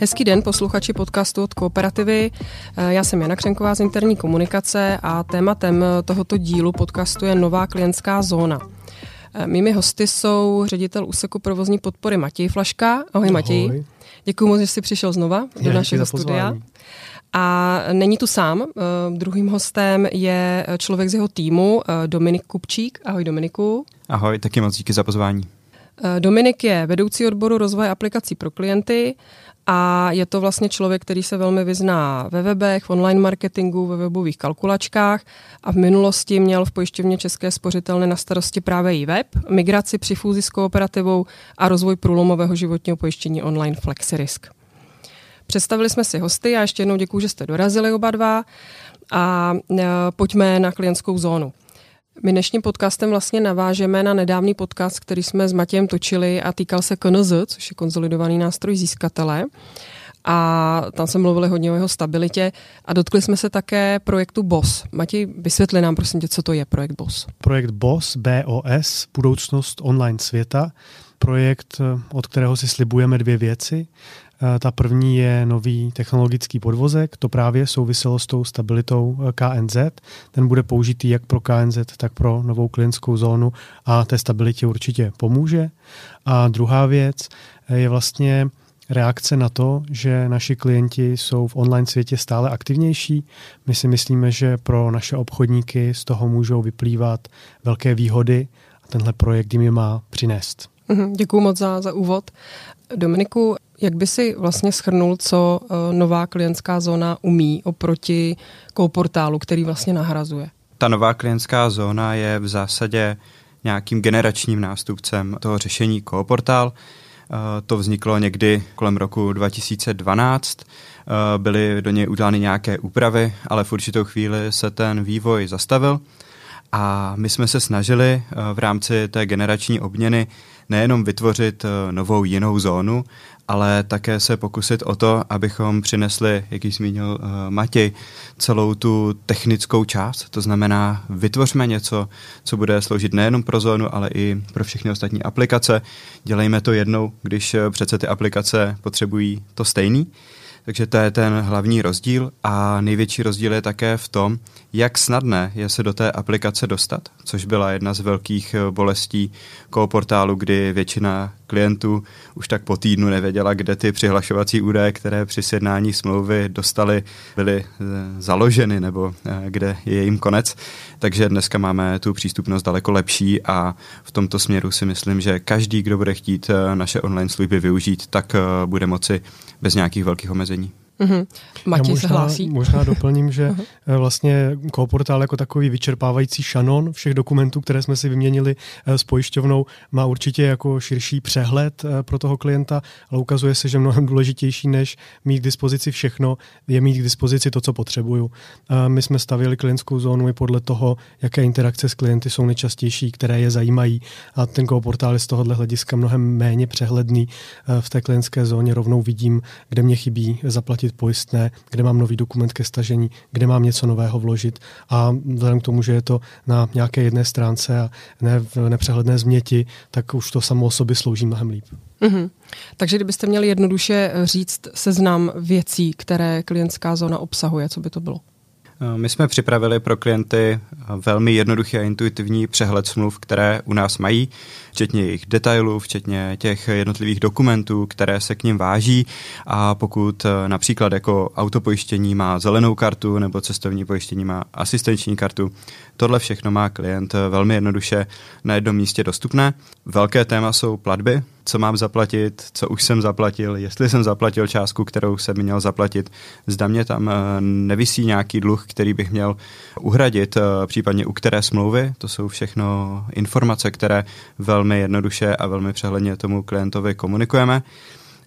Hezký den, posluchači podcastu od Kooperativy. Já jsem Jana Křenková z interní komunikace a tématem tohoto dílu podcastu je nová klientská zóna. Mými hosty jsou ředitel úseku provozní podpory Matěj Flaška. Ahoj, Ahoj. Matěj. Děkuji moc, že jsi přišel znova do je, našeho studia. A není tu sám. Uh, druhým hostem je člověk z jeho týmu, uh, Dominik Kupčík. Ahoj Dominiku. Ahoj, taky moc díky za pozvání. Uh, Dominik je vedoucí odboru rozvoje aplikací pro klienty a je to vlastně člověk, který se velmi vyzná ve webech, v online marketingu, ve webových kalkulačkách a v minulosti měl v pojišťovně České spořitelny na starosti právě i web, migraci při fúzi s kooperativou a rozvoj průlomového životního pojištění online FlexiRisk. Představili jsme si hosty a ještě jednou děkuji, že jste dorazili oba dva a e, pojďme na klientskou zónu. My dnešním podcastem vlastně navážeme na nedávný podcast, který jsme s Matějem točili a týkal se KNZ, což je konzolidovaný nástroj získatele. A tam jsme mluvili hodně o jeho stabilitě a dotkli jsme se také projektu BOS. Matěj, vysvětli nám prosím tě, co to je projekt BOS. Projekt BOS, BOS, budoucnost online světa, projekt, od kterého si slibujeme dvě věci. Eh, ta první je nový technologický podvozek, to právě souviselo s tou stabilitou eh, KNZ. Ten bude použitý jak pro KNZ, tak pro novou klientskou zónu a té stabilitě určitě pomůže. A druhá věc eh, je vlastně reakce na to, že naši klienti jsou v online světě stále aktivnější. My si myslíme, že pro naše obchodníky z toho můžou vyplývat velké výhody a tenhle projekt jim je má přinést. Mhm, Děkuji moc za, za úvod. Dominiku, jak by si vlastně schrnul, co uh, nová klientská zóna umí oproti portálu, který vlastně nahrazuje? Ta nová klientská zóna je v zásadě nějakým generačním nástupcem toho řešení Kooportál. Uh, to vzniklo někdy kolem roku 2012. Uh, byly do něj udělány nějaké úpravy, ale v určitou chvíli se ten vývoj zastavil. A my jsme se snažili v rámci té generační obměny nejenom vytvořit novou jinou zónu, ale také se pokusit o to, abychom přinesli, jak již zmínil uh, Matěj, celou tu technickou část. To znamená, vytvořme něco, co bude sloužit nejenom pro zónu, ale i pro všechny ostatní aplikace. Dělejme to jednou, když eh, přece ty aplikace potřebují to stejný. Takže to je ten hlavní rozdíl a největší rozdíl je také v tom, jak snadné je se do té aplikace dostat, což byla jedna z velkých eh, bolestí portálu, kdy většina klientů už tak po týdnu nevěděla, kde ty přihlašovací údaje, které při sjednání smlouvy dostali, byly eh, založeny nebo eh, kde je jim konec. Takže dneska máme tu přístupnost daleko lepší a v tomto směru si myslím, že každý, kdo bude chtít naše online služby využít, tak bude moci bez nějakých velkých omezení. Mm-hmm. Matěj možná, se hlásí. Možná doplním, že uh-huh. vlastně Kooportál jako takový vyčerpávající šanon všech dokumentů, které jsme si vyměnili eh, s pojišťovnou, má určitě jako širší přehled eh, pro toho klienta, ale ukazuje se, že mnohem důležitější, než mít k dispozici všechno, je mít k dispozici to, co potřebuju. My jsme stavili klientskou zónu i podle toho, jaké interakce s klienty jsou nejčastější, které je zajímají a ten Kooportál je z tohohle hlediska mnohem méně přehledný. V té klientské zóně rovnou vidím, kde mě chybí zaplatit zaplatit pojistné, kde mám nový dokument ke stažení, kde mám něco nového vložit a vzhledem k tomu, že je to na nějaké jedné stránce a ne v nepřehledné změti, tak už to samo o sobě slouží mnohem líp. Mm-hmm. Takže kdybyste měli jednoduše říct seznam věcí, které klientská zóna obsahuje, co by to bylo? Eh, my jsme připravili pro klienty velmi jednoduchý a intuitivní přehled smluv, které u nás mají, včetně jejich detailů, včetně těch jednotlivých dokumentů, které se k ním váží a pokud eh, například jako autopojištění má zelenou kartu nebo cestovní pojištění má asistenční kartu, tohle všechno má klient eh, velmi jednoduše na jednom místě dostupné. Velké téma jsou platby, co mám zaplatit, co už jsem zaplatil, jestli jsem zaplatil částku, kterou jsem měl zaplatit, zda mě tam eh, nevisí nějaký dluh, který bych měl uhradit, případně u které smlouvy. To jsou všechno informace, které velmi jednoduše a velmi přehledně tomu klientovi komunikujeme.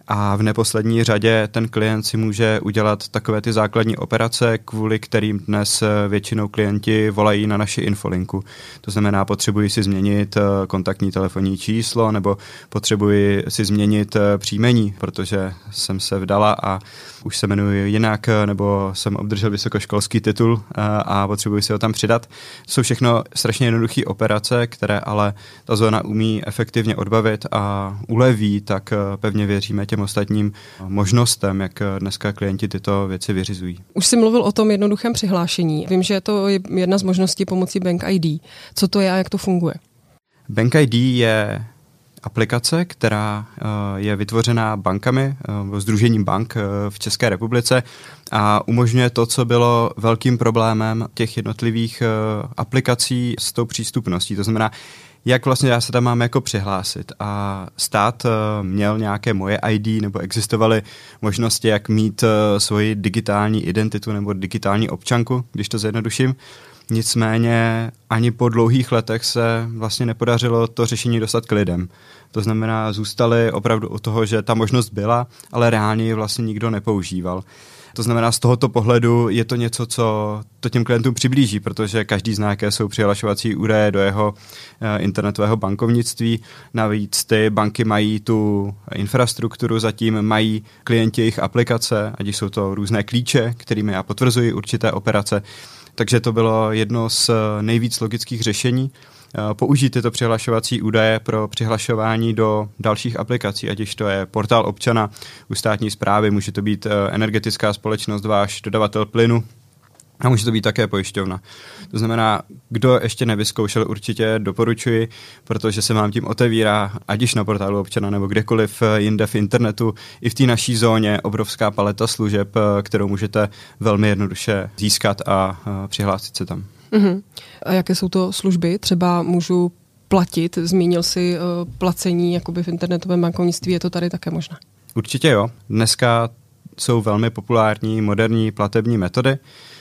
a v neposlední řadě ten klient si může udělat takové ty základní operace, kvůli kterým dnes většinou klienti volají na naši infolinku. To znamená, potřebují si změnit kontaktní telefonní číslo nebo potřebuji si změnit příjmení, protože jsem se vdala a už se jmenuji jinak, nebo jsem obdržel vysokoškolský titul a potřebuji si ho tam přidat. To jsou všechno strašně jednoduché operace, které ale ta zóna umí efektivně odbavit a uleví, tak pevně věříme těm ostatním možnostem, jak dneska klienti tyto věci vyřizují. Už jsi mluvil o tom jednoduchém přihlášení. Vím, že je to jedna z možností pomocí Bank ID. Co to je a jak to funguje? Bank ID je aplikace, která eh, je vytvořená bankami, Združením eh, bank eh, v České republice a umožňuje to, co bylo velkým problémem těch jednotlivých aplikací s tou přístupností. To znamená, jak vlastně já se tam mám jako přihlásit. A stát měl nějaké moje ID nebo existovaly možnosti, jak mít svoji digitální identitu nebo digitální občanku, když to zjednoduším. Nicméně ani po dlouhých letech se vlastně nepodařilo to řešení dostat k lidem. To znamená, zůstali opravdu u toho, že ta možnost byla, ale reálně ji vlastně nikdo nepoužíval. To znamená, z tohoto pohledu je to něco, co to těm klientům přiblíží, protože každý zná, jaké jsou přihlašovací údaje do jeho eh, internetového bankovnictví. Navíc ty banky mají tu infrastrukturu, zatím mají klienti jejich aplikace, ať jsou to různé klíče, kterými já potvrzuji určité operace. Takže to bylo jedno z nejvíc logických řešení. Eh, použít tyto přihlašovací údaje pro přihlašování do dalších aplikací, ať už to je portál občana u státní zprávy, může to být eh, energetická společnost, váš dodavatel plynu, a může to být také pojišťovna. To znamená, kdo ještě nevyzkoušel, určitě doporučuji, protože se vám tím otevírá, ať již na portálu občana nebo kdekoliv jinde v internetu, i v té naší zóně obrovská paleta služeb, kterou můžete velmi jednoduše získat a přihlásit se tam. Uh-huh. A jaké jsou to služby? Třeba můžu platit, zmínil si uh, placení jakoby v internetovém bankovnictví, je to tady také možné? Určitě jo. Dneska jsou velmi populární moderní platební metody,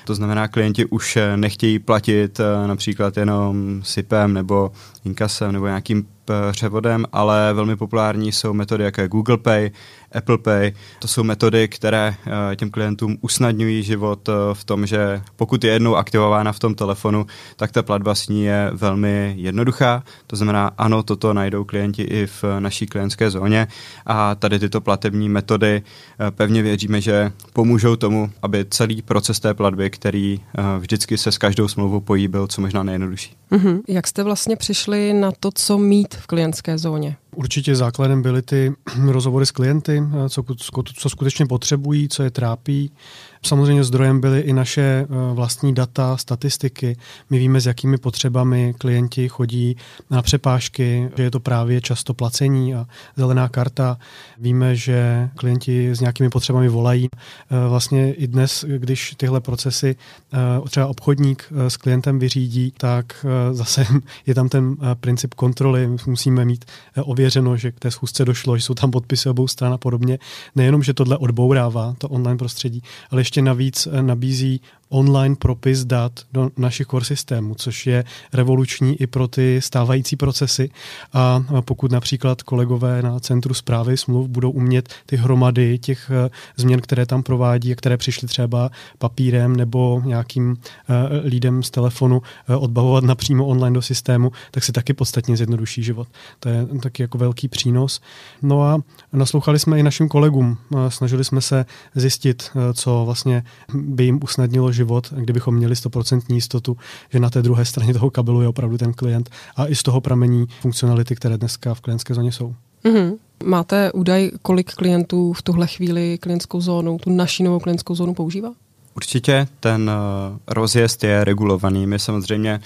to znamená, klienti už eh, nechtějí platit eh, například jenom SIPem nebo inkasem nebo nějakým převodem, ale velmi populární jsou metody jako je Google Pay, Apple Pay. To jsou metody, které eh, těm klientům usnadňují život eh, v tom, že pokud je jednou aktivována v tom telefonu, tak ta platba s ní je velmi jednoduchá. To znamená, ano, toto najdou klienti i v naší klientské zóně a tady tyto platební metody eh, pevně věříme, že pomůžou tomu, aby celý proces té platby, který vždycky se s každou smlouvou pojí, byl co možná nejjednodušší. Mm-hmm. Jak jste vlastně přišli na to, co mít v klientské zóně? Určitě základem byly ty rozhovory s klienty, co, co skutečně potřebují, co je trápí, Samozřejmě zdrojem byly i naše eh, vlastní data, statistiky. My víme, s jakými potřebami klienti chodí na přepážky, že je to právě často placení a zelená karta. Víme, že klienti s nějakými potřebami volají. Eh, vlastně i dnes, když tyhle procesy eh, třeba obchodník s klientem vyřídí, tak zase je tam ten princip kontroly. Musíme mít ověřeno, že k té schůzce došlo, že jsou tam podpisy obou stran a podobně. Nejenom, že tohle odbourává to online prostředí, ale ještě navíc eh, nabízí online propis dat do našich core systémů, což je revoluční i pro ty stávající procesy. A pokud například kolegové na Centru zprávy smluv budou umět ty hromady těch eh, změn, které tam provádí, které přišly třeba papírem nebo nějakým eh, lídem z telefonu odbavovat napřímo online do systému, tak si taky podstatně zjednoduší život. To je taky jako velký přínos. No a naslouchali jsme i našim kolegům. Snažili jsme se zjistit, co vlastně by jim usnadnilo život, kdybychom měli 100% jistotu, že na té druhé straně toho kabelu je opravdu ten klient a i z toho pramení funkcionality, které dneska v klientské zóně jsou. Mm-hmm. Máte údaj, kolik klientů v tuhle chvíli klientskou zónu, tu naší novou klientskou zónu používá? Určitě ten uh, rozjezd je regulovaný. My samozřejmě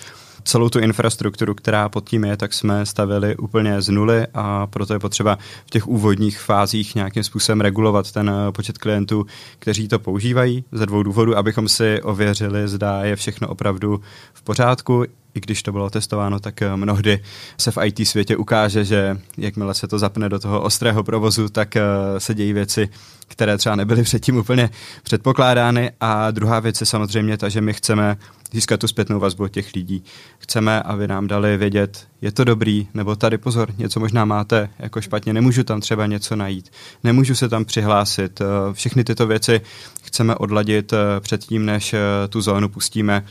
celou tu infrastrukturu, která pod tím je, tak jsme stavili úplně z nuly a proto je potřeba v těch úvodních fázích nějakým způsobem regulovat ten eh, počet klientů, kteří to používají ze dvou důvodů, abychom si ověřili, zda je všechno opravdu v pořádku i když to bylo testováno, tak eh, mnohdy se v IT světě ukáže, že jakmile se to zapne do toho ostrého provozu, tak eh, se dějí věci, které třeba nebyly předtím úplně předpokládány. A druhá věc je samozřejmě ta, že my chceme získat tu zpětnou vazbu od těch lidí. Chceme, aby nám dali vědět, je to dobrý, nebo tady pozor, něco možná máte jako špatně, nemůžu tam třeba něco najít, nemůžu se tam přihlásit. Eh, všechny tyto věci chceme odladit předtím, než tu zónu pustíme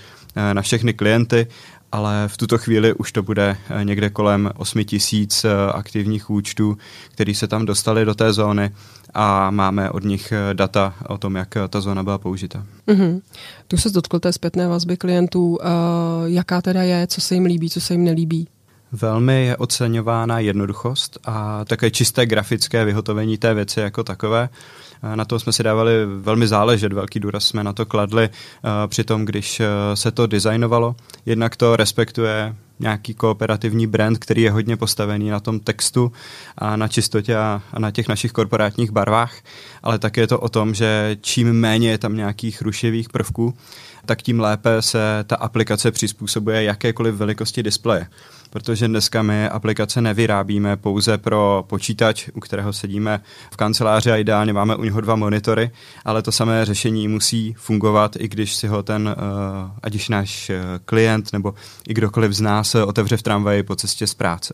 na všechny klienty ale v tuto chvíli už to bude eh, někde kolem 8 tisíc eh, aktivních účtů, který se tam dostali do té zóny a máme od nich eh, data o tom, jak ta zóna byla použita. Mm-hmm. Tu se dotkl té zpětné vazby klientů. Uh, jaká teda je, co se jim líbí, co se jim nelíbí? Velmi je oceňována jednoduchost a také čisté grafické vyhotovení té věci jako takové. Na to jsme si dávali velmi záležet, velký důraz jsme na to kladli eh, při tom, když eh, se to designovalo. Jednak to respektuje nějaký kooperativní brand, který je hodně postavený na tom textu a na čistotě a, na těch našich korporátních barvách, ale také je to o tom, že čím méně je tam nějakých rušivých prvků, tak tím lépe se ta aplikace přizpůsobuje jakékoliv velikosti displeje protože dneska my aplikace nevyrábíme pouze pro počítač, u kterého sedíme v kanceláři a ideálně máme u něho dva monitory, ale to samé řešení musí fungovat, i když si ho ten, uh, ať už náš eh, klient nebo i kdokoliv z nás otevře v tramvaji po cestě z práce.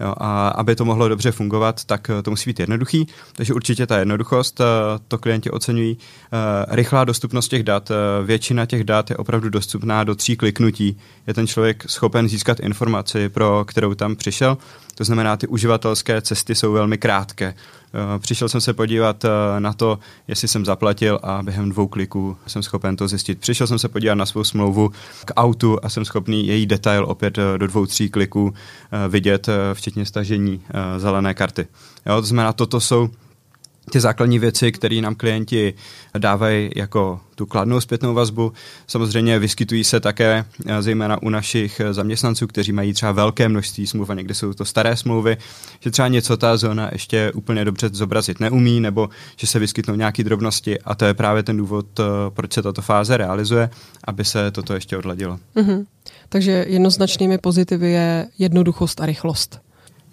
Jo, a aby to mohlo dobře fungovat, tak to musí být jednoduchý, takže určitě ta jednoduchost, to klienti oceňují. Rychlá dostupnost těch dat, většina těch dat je opravdu dostupná do tří kliknutí. Je ten člověk schopen získat informaci, pro kterou tam přišel. To znamená, ty uživatelské cesty jsou velmi krátké. Eh, přišel jsem se podívat eh, na to, jestli jsem zaplatil a během dvou kliků jsem schopen to zjistit. Přišel jsem se podívat na svou smlouvu k autu a jsem schopný její detail opět eh, do dvou, tří kliků vidět, včetně stažení zelené karty. Jo, to znamená, toto jsou ty základní věci, které nám klienti dávají jako tu kladnou zpětnou vazbu. Samozřejmě vyskytují se také eh, zejména u našich eh, zaměstnanců, kteří mají třeba velké množství smluv a někdy jsou to staré smlouvy, že třeba něco ta zóna ještě úplně dobře zobrazit neumí, nebo že se vyskytnou nějaké drobnosti a to je právě ten důvod, eh, proč se tato fáze realizuje, aby se toto ještě odladilo. Mm-hmm. Takže jednoznačnými pozitivy je jednoduchost a rychlost.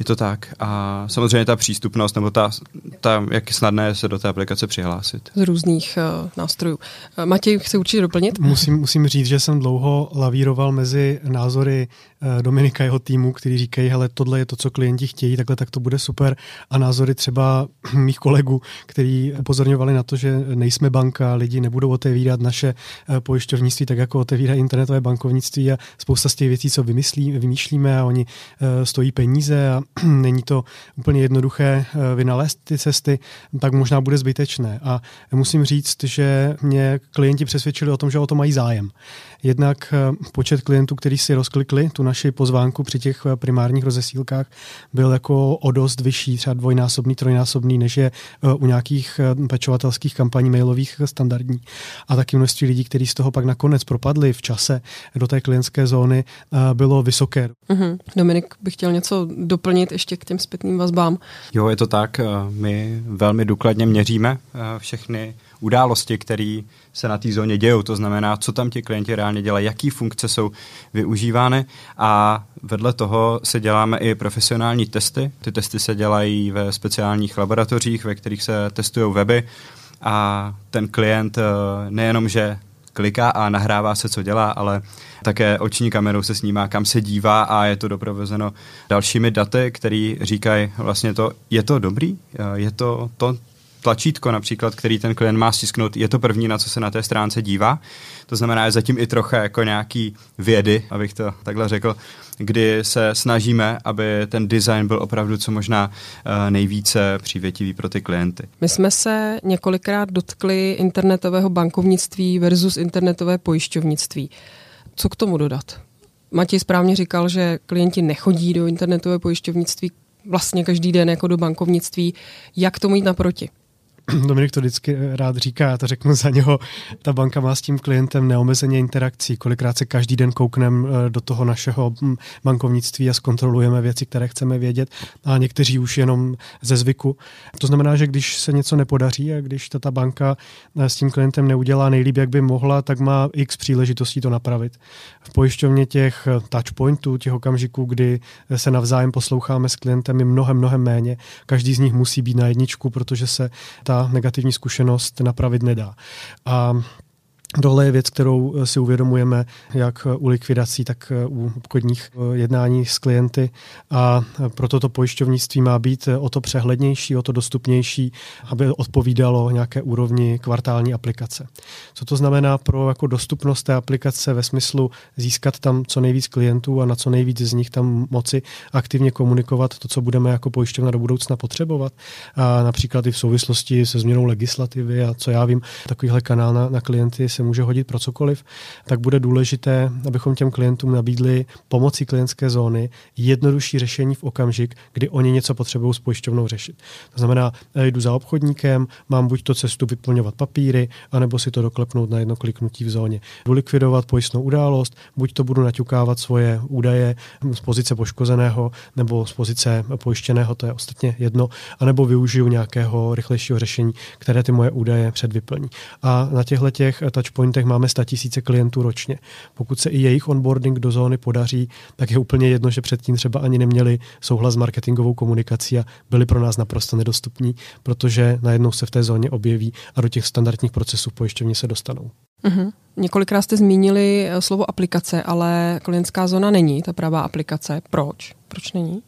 Je to tak. A samozřejmě ta přístupnost, nebo ta, ta jak je snadné se do té aplikace přihlásit. Z různých uh, nástrojů. Uh, Matěj, chci určitě doplnit? Musím, musím říct, že jsem dlouho lavíroval mezi názory uh, Dominika jeho týmu, který říkají, hele, tohle je to, co klienti chtějí, takhle tak to bude super. A názory třeba mých kolegů, který upozorňovali na to, že nejsme banka, lidi nebudou otevírat naše uh, pojišťovnictví tak, jako otevírají internetové bankovnictví a spousta z těch věcí, co vymyslí, vymýšlíme a oni uh, stojí peníze a není to úplně jednoduché eh, vynalézt ty cesty, tak možná bude zbytečné. A musím říct, že mě klienti přesvědčili o tom, že o to mají zájem. Jednak eh, počet klientů, kteří si rozklikli tu naši pozvánku při těch eh, primárních rozesílkách, byl jako o dost vyšší, třeba dvojnásobný, trojnásobný, než je u nějakých pečovatelských kampaní mailových standardní. A taky množství lidí, kteří z toho pak nakonec propadli v čase do té klientské zóny, bylo vysoké. Mm-hmm. Dominik bych chtěl něco doplnit doplnit ještě k těm zpětným vazbám. Jo, je to tak. Eh, my velmi důkladně měříme eh, všechny události, které se na té zóně dějou. To znamená, co tam ti klienti reálně dělají, jaký funkce jsou využívány a vedle toho se děláme i profesionální testy. Ty testy se dělají ve speciálních laboratořích, ve kterých se testují weby a ten klient eh, nejenom, že kliká a nahrává se, co dělá, ale také oční kamerou se snímá, kam se dívá a je to doprovozeno dalšími daty, které říkají vlastně to, je to dobrý, je to to, tlačítko například, který ten klient má stisknout, je to první, na co se na té stránce dívá. To znamená, je zatím i trocha jako nějaký vědy, abych to takhle řekl, kdy se snažíme, aby ten design byl opravdu co možná eh, nejvíce přívětivý pro ty klienty. My jsme se několikrát dotkli internetového bankovnictví versus internetové pojišťovnictví. Co k tomu dodat? Matěj správně říkal, že klienti nechodí do internetové pojišťovnictví vlastně každý den jako do bankovnictví. Jak tomu jít naproti? Dominik to vždycky rád říká, já to řeknu za něho, ta banka má s tím klientem neomezeně interakcí, kolikrát se každý den koukneme eh, do toho našeho hm, bankovnictví a zkontrolujeme věci, které chceme vědět a někteří už jenom ze zvyku. To znamená, že když se něco nepodaří a když ta banka eh, s tím klientem neudělá nejlíp, jak by mohla, tak má x příležitostí to napravit. V pojišťovně těch eh, touchpointů, těch okamžiků, kdy se navzájem posloucháme s klientem, je mnohem, mnohem méně. Každý z nich musí být na jedničku, protože se ta negativní zkušenost napravit nedá. A Tohle je věc, kterou eh, si uvědomujeme jak u likvidací, tak eh, u obchodních eh, jednání s klienty a proto to pojišťovnictví má být o to přehlednější, o to dostupnější, aby odpovídalo nějaké úrovni kvartální aplikace. Co to znamená pro jako dostupnost té aplikace ve smyslu získat tam co nejvíc klientů a na co nejvíc z nich tam moci aktivně komunikovat to, co budeme jako pojišťovna do budoucna potřebovat. A například i v souvislosti se změnou legislativy a co já vím, takovýhle kanál na, na klienty se se může hodit pro cokoliv, tak bude důležité, abychom těm klientům nabídli pomocí klientské zóny jednodušší řešení v okamžik, kdy oni něco potřebují s pojišťovnou řešit. To znamená, jdu za obchodníkem, mám buď to cestu vyplňovat papíry, anebo si to doklepnout na jedno kliknutí v zóně. Jdu likvidovat pojistnou událost, buď to budu naťukávat svoje údaje z pozice poškozeného nebo z pozice pojištěného, to je ostatně jedno, anebo využiju nějakého rychlejšího řešení, které ty moje údaje předvyplní. A na těchto těch touch touchpointech máme 100 tisíce klientů ročně. Pokud se i jejich onboarding do zóny podaří, tak je úplně jedno, že předtím třeba ani neměli souhlas s marketingovou komunikací a byli pro nás naprosto nedostupní, protože najednou se v té zóně objeví a do těch standardních procesů pojišťovně se dostanou. Uh-huh. Několikrát jste zmínili eh, slovo aplikace, ale klientská zóna není ta pravá aplikace. Proč? Proč není?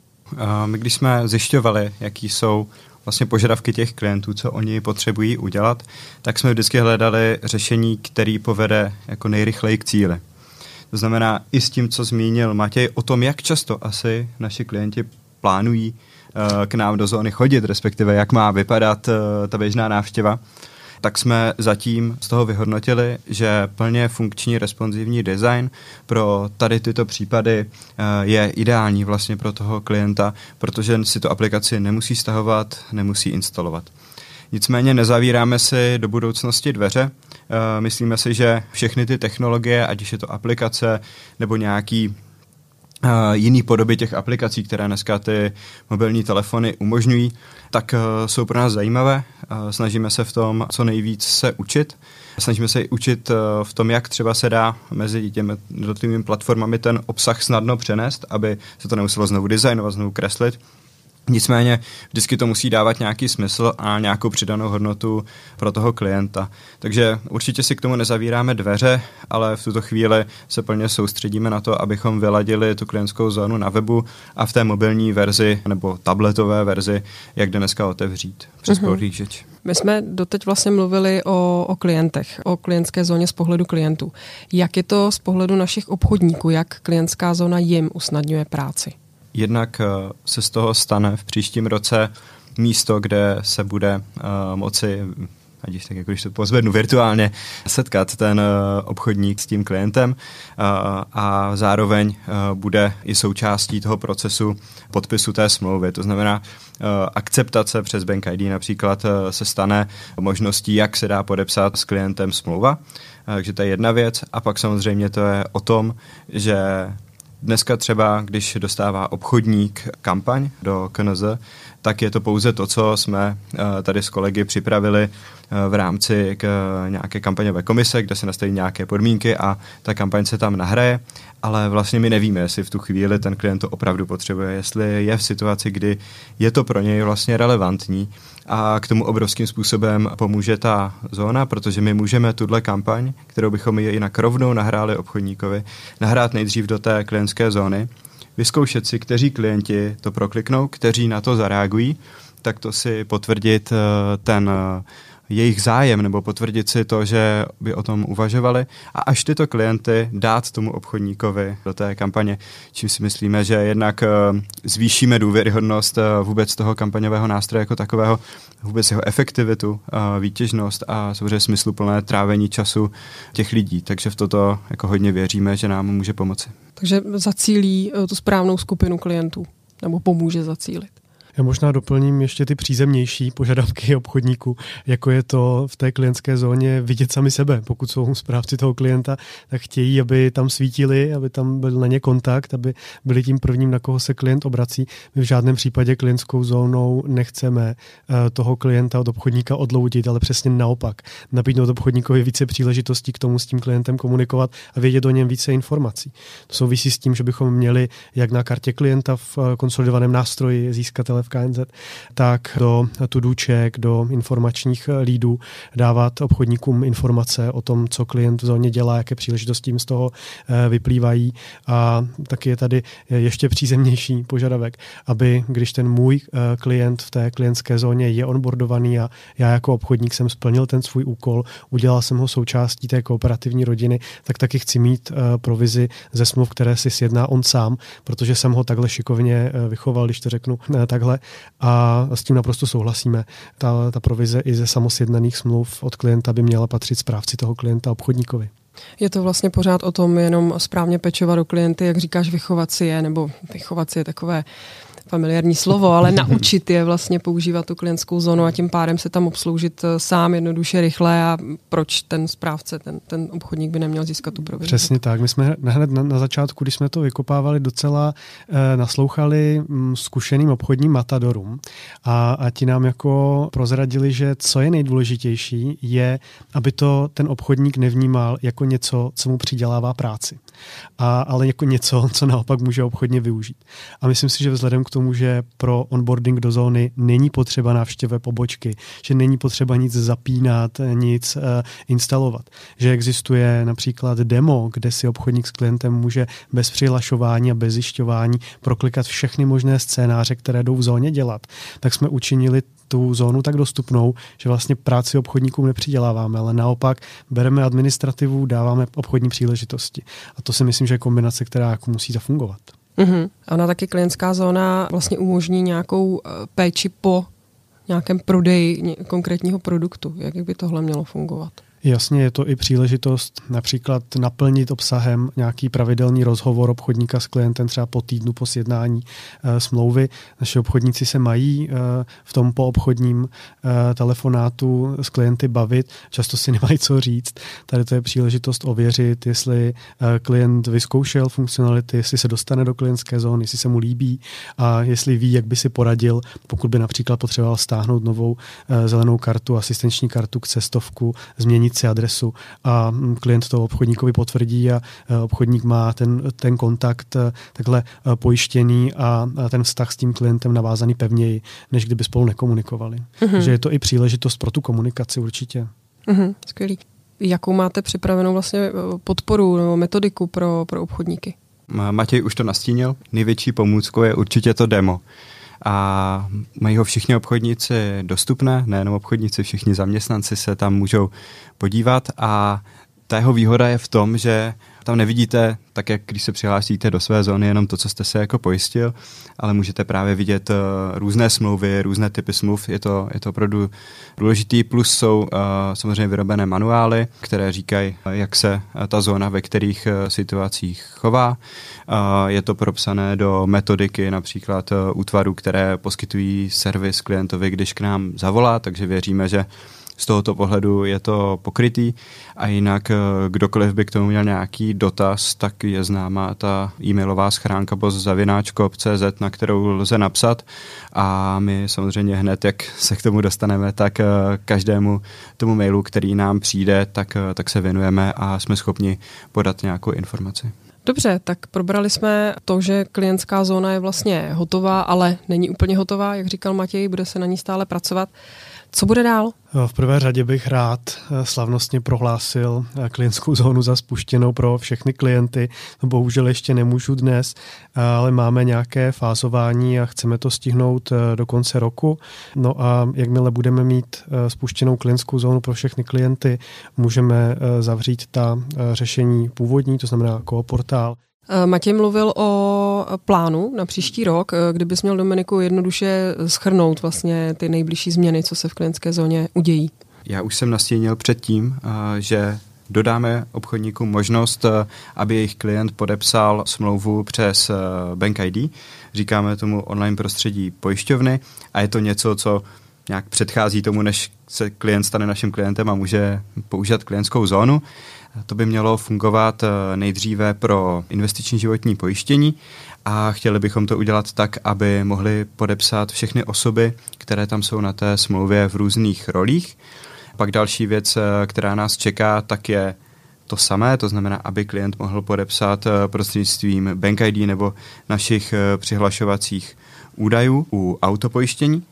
My když jsme zjišťovali, jaký jsou vlastně požadavky těch klientů, co oni potřebují udělat, tak jsme vždycky hledali řešení, který povede jako nejrychleji k cíli. To znamená i s tím, co zmínil Matěj, o tom, jak často asi naši klienti plánují uh, k nám do zóny chodit, respektive jak má vypadat uh, ta běžná návštěva, tak jsme zatím z toho vyhodnotili, že plně funkční responsivní design pro tady tyto případy eh, je ideální vlastně pro toho klienta, protože si tu aplikaci nemusí stahovat, nemusí instalovat. Nicméně nezavíráme si do budoucnosti dveře. Eh, myslíme si, že všechny ty technologie, ať už je to aplikace nebo nějaký jiný podoby těch aplikací, které dneska ty mobilní telefony umožňují, tak uh, jsou pro nás zajímavé. Uh, snažíme se v tom co nejvíc se učit. Snažíme se učit v tom, jak třeba se dá mezi těmi jednotlivými platformami ten obsah snadno přenést, aby se to nemuselo znovu designovat, znovu kreslit, Nicméně vždycky to musí dávat nějaký smysl a nějakou přidanou hodnotu pro toho klienta. Takže určitě si k tomu nezavíráme dveře, ale v tuto chvíli se plně soustředíme na to, abychom vyladili tu klientskou zónu na webu a v té mobilní verzi nebo tabletové verzi, jak dneska otevřít přes mm-hmm. prohlížeč. My jsme doteď vlastně mluvili o, o klientech, o klientské zóně z pohledu klientů. Jak je to z pohledu našich obchodníků, jak klientská zóna jim usnadňuje práci? Jednak eh, se z toho stane v příštím roce místo, kde se bude uh, moci ať tak jako když to pozvednu virtuálně, setkat ten uh, obchodník s tím klientem a zároveň bude i součástí toho procesu podpisu té smlouvy. To znamená, akceptace přes Bank ID například se stane možností, jak se dá podepsat s klientem smlouva. Takže to je jedna věc. A pak samozřejmě to je o tom, že Dneska třeba, když dostává obchodník kampaň do KNZ, tak je to pouze to, co jsme eh, tady s kolegy připravili eh, v rámci k nějaké kampaňové komise, kde se nastaví nějaké podmínky a ta kampaň se tam nahraje, ale vlastně my nevíme, jestli v tu chvíli ten klient to opravdu potřebuje, jestli je v situaci, kdy je to pro něj vlastně relevantní a k tomu obrovským způsobem pomůže ta zóna, protože my můžeme tuhle kampaň, kterou bychom ji jinak rovnou nahráli obchodníkovi, nahrát nejdřív do té klientské zóny, vyzkoušet si, kteří klienti to prokliknou, kteří na to zareagují, tak to si potvrdit eh, ten eh, jejich zájem nebo potvrdit si to, že by o tom uvažovali a až tyto klienty dát tomu obchodníkovi do té kampaně, čím si myslíme, že jednak eh, zvýšíme důvěryhodnost vůbec toho kampaňového nástroje jako takového, vůbec jeho efektivitu, výtěžnost a samozřejmě smysluplné trávení času těch lidí. Takže v toto jako hodně věříme, že nám může pomoci. Takže zacílí eh, tu správnou skupinu klientů nebo pomůže zacílit. Já možná doplním ještě ty přízemnější požadavky obchodníků, jako je to v té klientské zóně vidět sami sebe. Pokud jsou správci toho klienta, tak chtějí, aby tam svítili, aby tam byl na ně kontakt, aby byli tím prvním, na koho se klient obrací. My v žádném případě klientskou zónou nechceme eh, toho klienta od obchodníka odloudit, ale přesně naopak. Nabídnout obchodníkovi více příležitostí k tomu s tím klientem komunikovat a vědět o něm více informací. To souvisí s tím, že bychom měli jak na kartě klienta v eh, konsolidovaném nástroji získatele v KNZ, tak do tudůček, do informačních lídů dávat obchodníkům informace o tom, co klient v zóně dělá, jaké příležitosti jim z toho eh, vyplývají. A taky je tady ještě přízemnější požadavek, aby když ten můj eh, klient v té klientské zóně je onboardovaný a já jako obchodník jsem splnil ten svůj úkol, udělal jsem ho součástí té kooperativní rodiny, tak taky chci mít eh, provizi ze smluv, které si sjedná on sám, protože jsem ho takhle šikovně vychoval, když to řeknu takhle. A s tím naprosto souhlasíme. Ta, ta provize i ze samosjednaných smluv od klienta by měla patřit správci toho klienta obchodníkovi. Je to vlastně pořád o tom jenom správně pečovat do klienty, jak říkáš, vychovat si je, nebo vychovat si je takové familiární slovo, ale naučit je vlastně používat tu klientskou zónu a tím pádem se tam obsloužit eh, sám jednoduše, rychle a proč ten správce, ten, ten obchodník by neměl získat tu provizi. Přesně tak. My jsme hned na, na začátku, když jsme to vykopávali, docela eh, naslouchali mm, zkušeným obchodním matadorům a, a ti nám jako prozradili, že co je nejdůležitější, je, aby to ten obchodník nevnímal jako něco, co mu přidělává práci, a, ale jako něco, co naopak může obchodně využít. A myslím si, že vzhledem k tomu, že pro onboarding do zóny není potřeba návštěvy pobočky, že není potřeba nic zapínat, nic uh, instalovat, že existuje například demo, kde si obchodník s klientem může bez přihlašování a bez zjišťování proklikat všechny možné scénáře, které jdou v zóně dělat, tak jsme učinili tu zónu tak dostupnou, že vlastně práci obchodníkům nepřiděláváme, ale naopak bereme administrativu, dáváme obchodní příležitosti. A to si myslím, že je kombinace, která jako musí zafungovat. Mm-hmm. Ona taky klientská zóna vlastně umožní nějakou eh, péči po nějakém prodeji konkrétního produktu. Jak by tohle mělo fungovat? Jasně, je to i příležitost například naplnit obsahem nějaký pravidelný rozhovor obchodníka s klientem třeba po týdnu po sjednání e, smlouvy. Naši obchodníci se mají e, v tom poobchodním e, telefonátu s klienty bavit, často si nemají co říct. Tady to je příležitost ověřit, jestli e, klient vyzkoušel funkcionality, jestli se dostane do klientské zóny, jestli se mu líbí a jestli ví, jak by si poradil, pokud by například potřeboval stáhnout novou e, zelenou kartu, asistenční kartu k cestovku, změnit si adresu a mm, klient to obchodníkovi potvrdí a e, obchodník má ten, ten kontakt e, takhle e, pojištěný a ten vztah s tím klientem navázaný pevněji, než kdyby spolu nekomunikovali. Mm-hmm. Takže je to i příležitost pro tu komunikaci určitě. Mm-hmm, skvělý. Jakou máte připravenou vlastně podporu nebo metodiku pro, pro obchodníky? Matěj už to nastínil. Největší pomůckou je určitě to demo a mají ho všichni obchodníci dostupné, nejenom obchodníci, všichni zaměstnanci se tam můžou podívat. A ta jeho výhoda je v tom, že tam nevidíte, tak jak když se přihlásíte do své zóny, jenom to, co jste se jako pojistil, ale můžete právě vidět uh, různé smlouvy, různé typy smluv. Je to, je to opravdu důležitý. Plus jsou uh, samozřejmě vyrobené manuály, které říkají, jak se uh, ta zóna ve kterých uh, situacích chová. Uh, je to propsané do metodiky například uh, útvarů, které poskytují servis klientovi, když k nám zavolá, takže věříme, že z tohoto pohledu je to pokrytý a jinak eh, kdokoliv by k tomu měl nějaký dotaz, tak je známá ta e-mailová schránka bozavináčko.cz, na kterou lze napsat a my samozřejmě hned, jak se k tomu dostaneme, tak eh, každému tomu mailu, který nám přijde, tak, eh, tak se věnujeme a jsme schopni podat nějakou informaci. Dobře, tak probrali jsme to, že klientská zóna je vlastně hotová, ale není úplně hotová, jak říkal Matěj, bude se na ní stále pracovat. Co bude dál? V prvé řadě bych rád eh, slavnostně prohlásil eh, klientskou zónu za spuštěnou pro všechny klienty. Bohužel ještě nemůžu dnes, eh, ale máme nějaké fázování a chceme to stihnout do konce roku. No a jakmile budeme mít spuštěnou klientskou zónu pro všechny klienty, můžeme zavřít ta řešení původní, to znamená kooportál. Eh, Matěj mluvil o plánu na příští rok. Eh, kdybys měl Dominiku jednoduše schrnout vlastně ty nejbližší změny, co se v klientské zóně udějí. Já už jsem nastínil předtím, eh, že dodáme obchodníkům možnost, aby jejich klient podepsal smlouvu přes Bank ID. Říkáme tomu online prostředí pojišťovny a je to něco, co nějak předchází tomu, než se klient stane naším klientem a může používat klientskou zónu. To by mělo fungovat eh, nejdříve pro investiční životní pojištění a chtěli bychom to udělat tak, aby mohli podepsat všechny osoby, které tam jsou na té smlouvě v různých rolích. Pak další věc, eh, která nás čeká, tak je to samé, to znamená, aby klient mohl podepsat eh, prostřednictvím Bank ID nebo našich přihlašovacích údajů u autopojištění.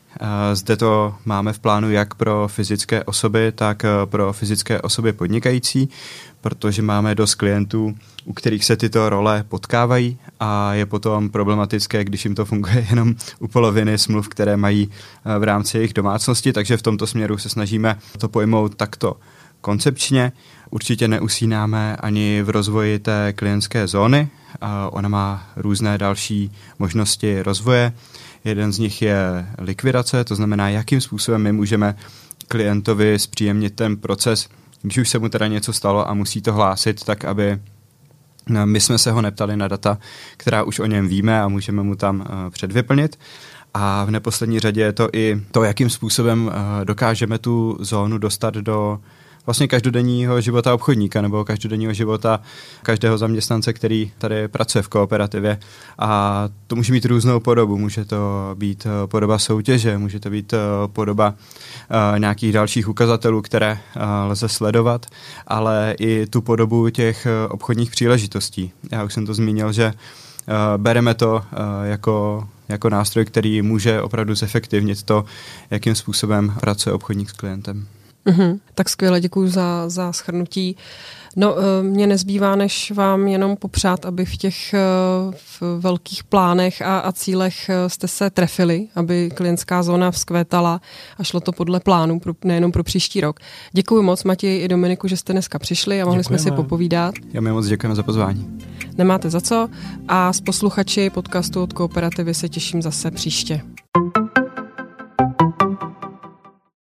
Zde to máme v plánu jak pro fyzické osoby, tak pro fyzické osoby podnikající protože máme dost klientů, u kterých se tyto role potkávají a je potom problematické, když jim to funguje jenom u poloviny smluv, které mají eh, v rámci jejich domácnosti, takže v tomto směru se snažíme to pojmout takto koncepčně. Určitě neusínáme ani v rozvoji té klientské zóny. Ona má různé další možnosti rozvoje. Jeden z nich je likvidace, to znamená, jakým způsobem my můžeme klientovi zpříjemnit ten proces když už se mu teda něco stalo a musí to hlásit, tak aby no, my jsme se ho neptali na data, která už o něm víme a můžeme mu tam uh, předvyplnit. A v neposlední řadě je to i to, jakým způsobem uh, dokážeme tu zónu dostat do vlastně každodenního života obchodníka nebo každodenního života každého zaměstnance, který tady pracuje v kooperativě. A to může mít různou podobu. Může to být eh, podoba soutěže, může to být eh, podoba eh, nějakých dalších ukazatelů, které lze sledovat, ale i tu podobu těch obchodních příležitostí. Já už jsem to zmínil, že bereme to jako jako nástroj, který může opravdu zefektivnit to, jakým způsobem pracuje obchodník s klientem. Mm-hmm. Tak skvěle, děkuji za, za schrnutí. No, eh, mě nezbývá, než vám jenom popřát, aby v těch eh, v velkých plánech a, a cílech eh, jste se trefili, aby klientská zóna vzkvétala a šlo to podle plánu, pro, nejenom pro příští rok. Děkuji moc, Matěji i Dominiku, že jste dneska přišli a mohli Děkujeme. jsme si popovídat. Já mi moc děkujeme za pozvání. Nemáte za co a s posluchači podcastu od Kooperativy se těším zase příště.